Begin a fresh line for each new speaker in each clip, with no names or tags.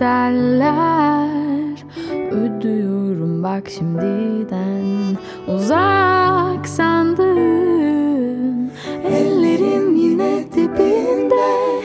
bedeller ödüyorum bak şimdiden Uzak sandın ellerim yine dibinde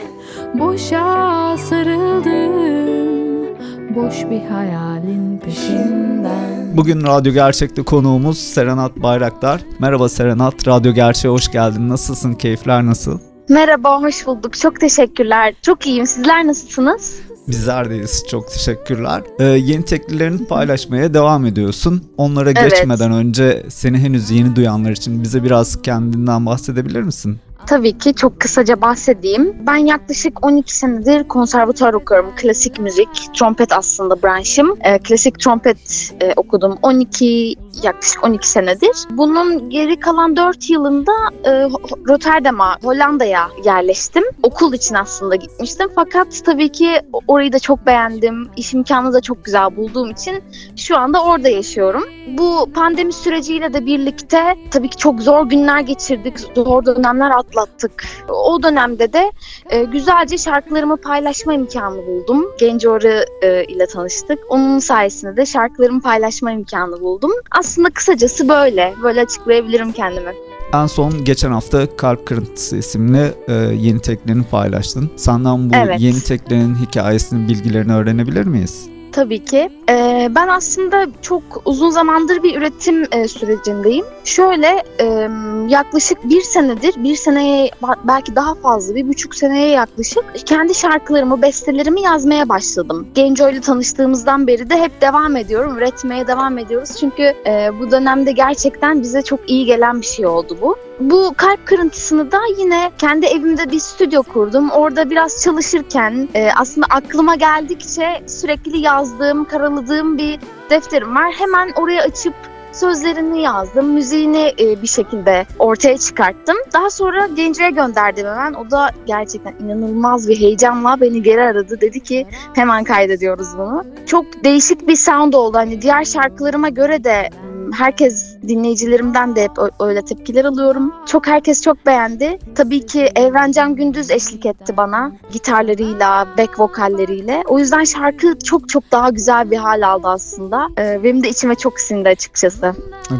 Boşa sarıldım boş bir hayalin peşinden
Bugün Radyo Gerçek'te konuğumuz Serenat Bayraktar. Merhaba Serenat, Radyo Gerçek'e hoş geldin. Nasılsın, keyifler nasıl?
Merhaba, hoş bulduk. Çok teşekkürler. Çok iyiyim. Sizler nasılsınız?
Bizler deyiz. Çok teşekkürler. Ee, yeni teklilerini paylaşmaya devam ediyorsun. Onlara
Evet.
geçmeden önce seni henüz yeni duyanlar için bize biraz kendinden bahsedebilir misin?
Tabii ki çok kısaca bahsedeyim. Ben yaklaşık 12 senedir konservatuar okuyorum. Klasik müzik, trompet aslında branşım. Ee, klasik trompet e, okudum 12 yaklaşık 12 senedir. Bunun geri kalan 4 yılında e, Rotterdam'a, Hollanda'ya yerleştim. Okul için aslında gitmiştim. Fakat tabii ki orayı da çok beğendim. İş imkanı da çok güzel bulduğum için şu anda orada yaşıyorum. Bu pandemi süreciyle de birlikte tabii ki çok zor günler geçirdik, zor dönemler atlattık. O dönemde de e, güzelce şarkılarımı paylaşma imkanı buldum. Genco e, ile tanıştık. Onun sayesinde de şarkılarımı paylaşma imkanı buldum. Aslında kısacası böyle, böyle açıklayabilirim kendimi.
En son geçen hafta Kalp Kırıntısı isimli e, yeni teklerini paylaştın. Senden bu
Evet.
yeni teklerin hikayesini, bilgilerini öğrenebilir miyiz?
Tabii ki. Ee, ben aslında çok uzun zamandır bir üretim e, sürecindeyim. Şöyle e, yaklaşık bir senedir, bir seneye belki daha fazla, bir buçuk seneye yaklaşık kendi şarkılarımı, bestelerimi yazmaya başladım. Genco ile tanıştığımızdan beri de hep devam ediyorum, üretmeye devam ediyoruz. Çünkü e, bu dönemde gerçekten bize çok iyi gelen bir şey oldu bu. Bu kalp kırıntısını da yine kendi evimde bir stüdyo kurdum. Orada biraz çalışırken e, aslında aklıma geldikçe sürekli yazdığım, karaladığım bir defterim var. Hemen oraya açıp sözlerini yazdım, müziğini e, bir şekilde ortaya çıkarttım. Daha sonra Gence'ye gönderdim hemen. O da gerçekten inanılmaz bir heyecanla beni geri aradı. Dedi ki hemen kaydediyoruz bunu. Çok değişik bir sound oldu. Hani diğer şarkılarıma göre de herkes dinleyicilerimden de hep öyle tepkiler alıyorum. Çok herkes çok beğendi. Tabii ki Evrencan Gündüz eşlik etti bana gitarlarıyla, back vokalleriyle. O yüzden şarkı çok çok daha güzel bir hal aldı aslında. Ee, benim de içime çok sindi açıkçası.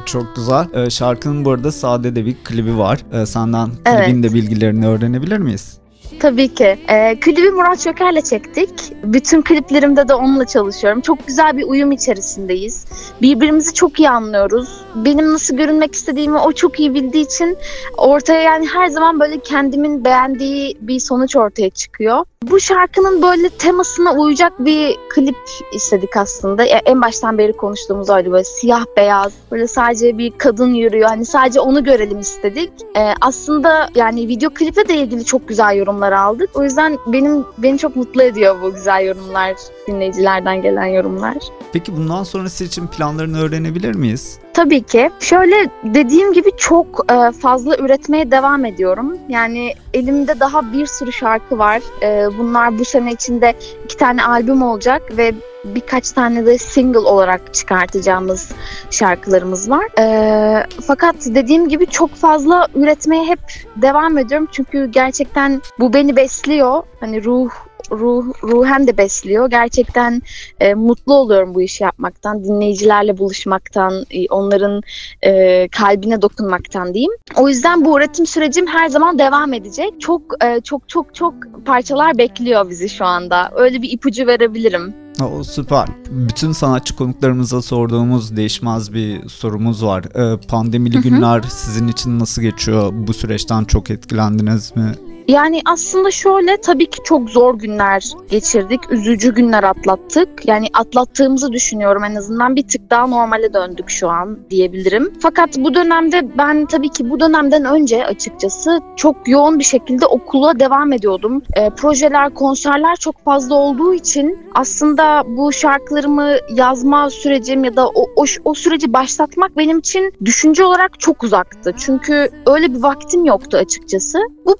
Çok güzel. E, şarkının bu arada sade de bir klibi var. E, senden
Evet.
klibin de bilgilerini öğrenebilir miyiz?
Tabii ki. Ee, klibi Murat Çöker'le çektik. Bütün kliplerimde de onunla çalışıyorum. Çok güzel bir uyum içerisindeyiz. Birbirimizi çok iyi anlıyoruz. Benim nasıl görünmek istediğimi o çok iyi bildiği için ortaya yani her zaman böyle kendimin beğendiği bir sonuç ortaya çıkıyor. Bu şarkının böyle temasına uyacak bir klip istedik aslında. Ya En baştan beri konuştuğumuz oydu böyle siyah beyaz. Böyle sadece bir kadın yürüyor. Hani sadece onu görelim istedik. Ee, aslında yani video kliple de ilgili çok güzel yorumlar aldık. O yüzden benim beni çok mutlu ediyor bu güzel yorumlar, dinleyicilerden gelen yorumlar.
Peki bundan sonrası için planlarını öğrenebilir miyiz?
Tabii ki. Şöyle dediğim gibi çok e, fazla üretmeye devam ediyorum. Yani elimde daha bir sürü şarkı var. E, bunlar bu sene içinde iki tane albüm olacak ve birkaç tane de single olarak çıkartacağımız şarkılarımız var. E, fakat dediğim gibi çok fazla üretmeye hep devam ediyorum. Çünkü gerçekten bu beni besliyor. Hani ruh ruh ruhen de besliyor. Gerçekten e, mutlu oluyorum bu işi yapmaktan, dinleyicilerle buluşmaktan, e, onların e, kalbine dokunmaktan diyeyim. O yüzden bu üretim sürecim her zaman devam edecek. Çok e, çok çok çok parçalar bekliyor bizi şu anda. Öyle bir ipucu verebilirim.
O süper. Bütün sanatçı konuklarımıza sorduğumuz değişmez bir sorumuz var. Ee, pandemili günler sizin için nasıl geçiyor? Bu süreçten çok etkilendiniz mi?
Yani aslında şöyle tabii ki çok zor günler geçirdik. Üzücü günler atlattık. Yani atlattığımızı düşünüyorum en azından. Bir tık daha normale döndük şu an diyebilirim. Fakat bu dönemde ben tabii ki bu dönemden önce açıkçası çok yoğun bir şekilde okula devam ediyordum. E, projeler, konserler çok fazla olduğu için aslında bu şarkılarımı yazma sürecim ya da o, o, o süreci başlatmak benim için düşünce olarak çok uzaktı. Çünkü öyle bir vaktim yoktu açıkçası. Bu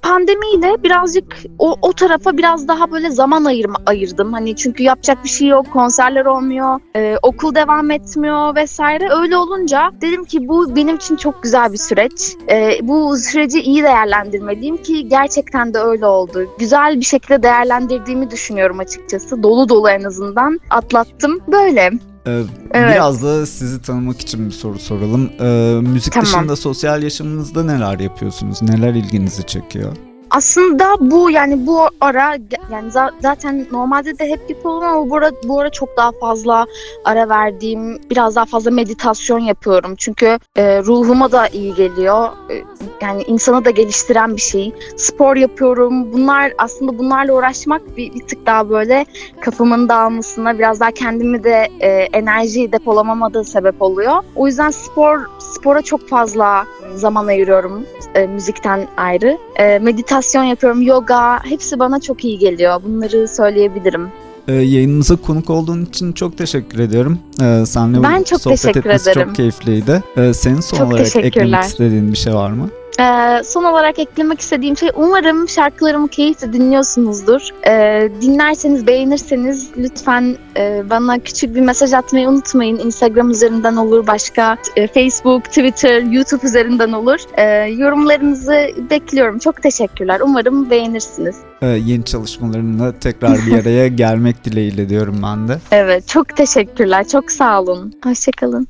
pandemiyle birazcık o, o tarafa biraz daha böyle zaman ayırma, ayırdım. Hani çünkü yapacak bir şey yok, konserler olmuyor, e, okul devam etmiyor vesaire. Öyle olunca dedim ki bu benim için çok güzel bir süreç. E, bu süreci iyi değerlendirmeliyim ki gerçekten de öyle oldu. Güzel bir şekilde değerlendirdiğimi düşünüyorum açıkçası. Dolu dolu en azından atlattım. Böyle.
Ee,
Evet.
Biraz da sizi tanımak için bir soru soralım. Ee, müzik
Tamam.
dışında sosyal yaşamınızda neler yapıyorsunuz? Neler ilginizi çekiyor?
Aslında bu yani bu ara yani za- zaten normalde de hep yapıyorum ama bu ara, bu ara çok daha fazla ara verdiğim biraz daha fazla meditasyon yapıyorum. Çünkü e, ruhuma da iyi geliyor. E, yani insanı da geliştiren bir şey. Spor yapıyorum. Bunlar aslında bunlarla uğraşmak bir, bir tık daha böyle kafamın dağılmasına biraz daha kendimi de e, enerji depolamama da sebep oluyor. O yüzden spor spora çok fazla zaman ayırıyorum e, müzikten ayrı. E, meditasyon yapıyorum, yoga hepsi bana çok iyi geliyor. Bunları söyleyebilirim.
Ee, yayınımıza konuk olduğun için çok teşekkür ediyorum. Ee, seninle
Ben çok
sohbet
teşekkür
etmesi
ederim.
çok keyifliydi. Ee, senin son
Çok
olarak eklemek istediğin bir şey var mı?
Ee, son olarak eklemek istediğim şey umarım şarkılarımı keyifle dinliyorsunuzdur. Ee, dinlerseniz, beğenirseniz lütfen e, bana küçük bir mesaj atmayı unutmayın. Instagram üzerinden olur, başka e, Facebook, Twitter, YouTube üzerinden olur. Ee, yorumlarınızı bekliyorum. Çok teşekkürler. Umarım beğenirsiniz.
Ee, yeni çalışmalarınla tekrar bir araya gelmek dileğiyle diyorum ben de.
Evet, çok teşekkürler. Çok sağ olun. Hoşçakalın.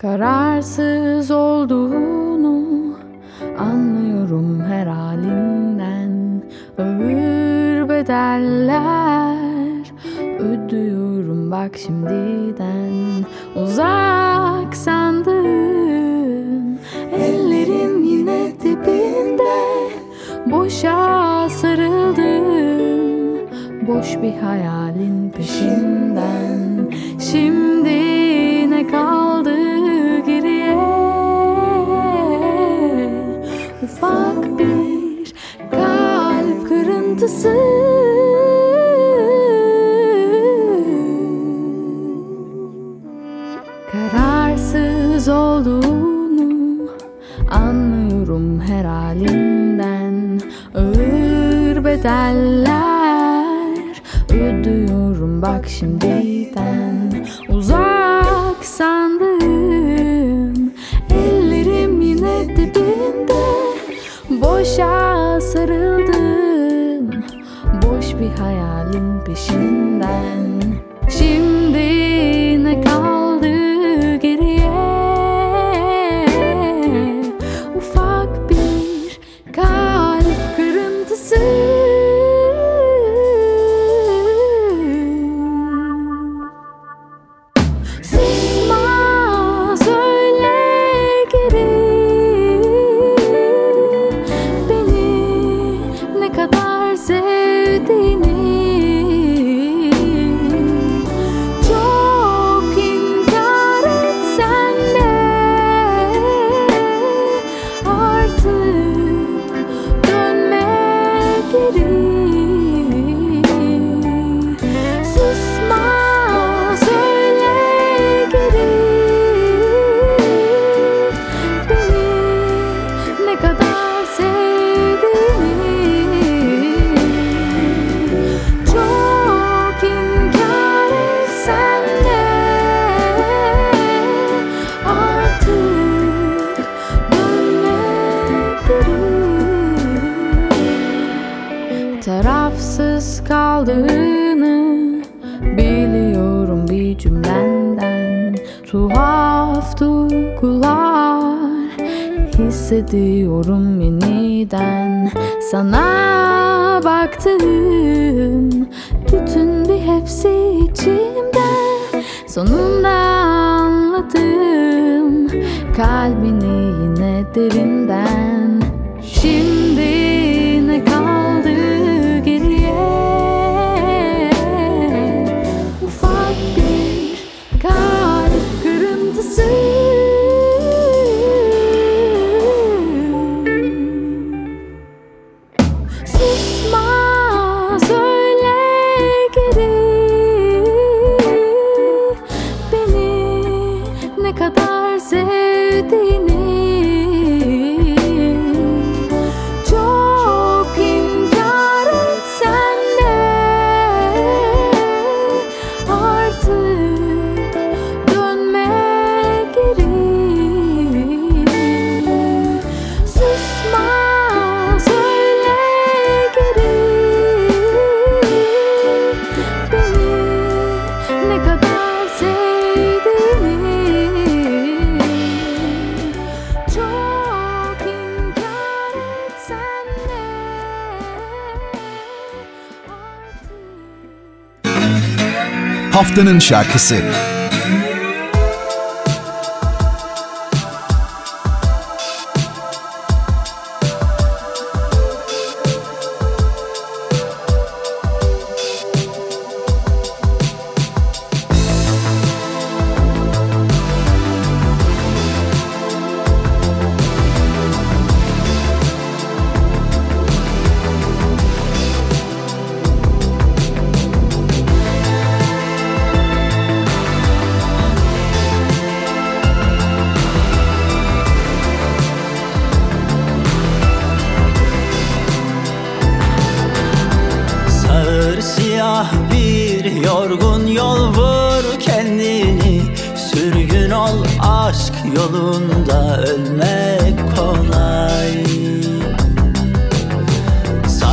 Kararsız olduğunu anlıyorum her halinden. Ağır bedeller ödüyorum bak şimdiden. Uzak sandın ellerim yine dibinde. Boşa sarıldım boş bir hayalin peşinden Kararsız olduğunu anlıyorum her halinden. Ağır bedeller ödüyorum bak şimdiden bir hayalin duygular hissediyorum yeniden. Sana baktım bütün bir hepsi içimde. Sonunda anladım kalbini yine derinden
haftanın şarkısı.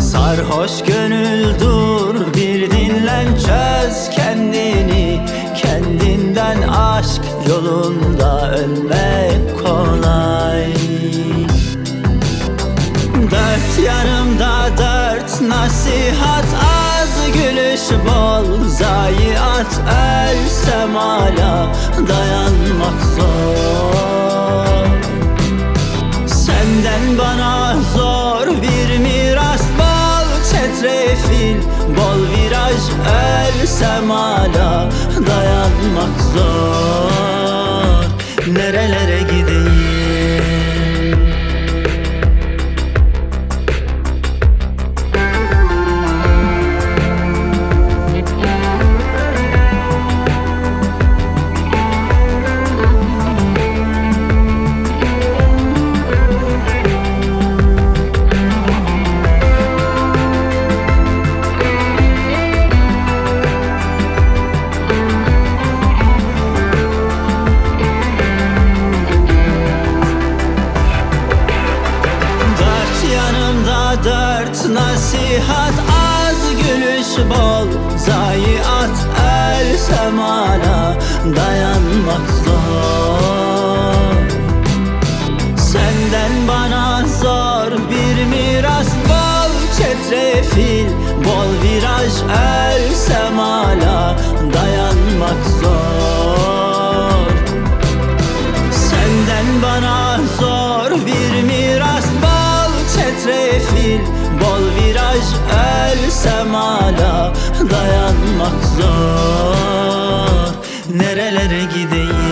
Sarhoş gönül dur bir dinlen çöz kendini. Kendinden aşk yolunda ölmek kolay. Dört yanımda dört nasihat az gülüş bol Zayiat ölsem hala dayanmak zor. Senden bana zor bir miras bol çetrefil Bol viraj ölsem hala dayanmak zor. Nerelere dayanmak zor ölsem hala dayanmak zor. Nerelere gideyim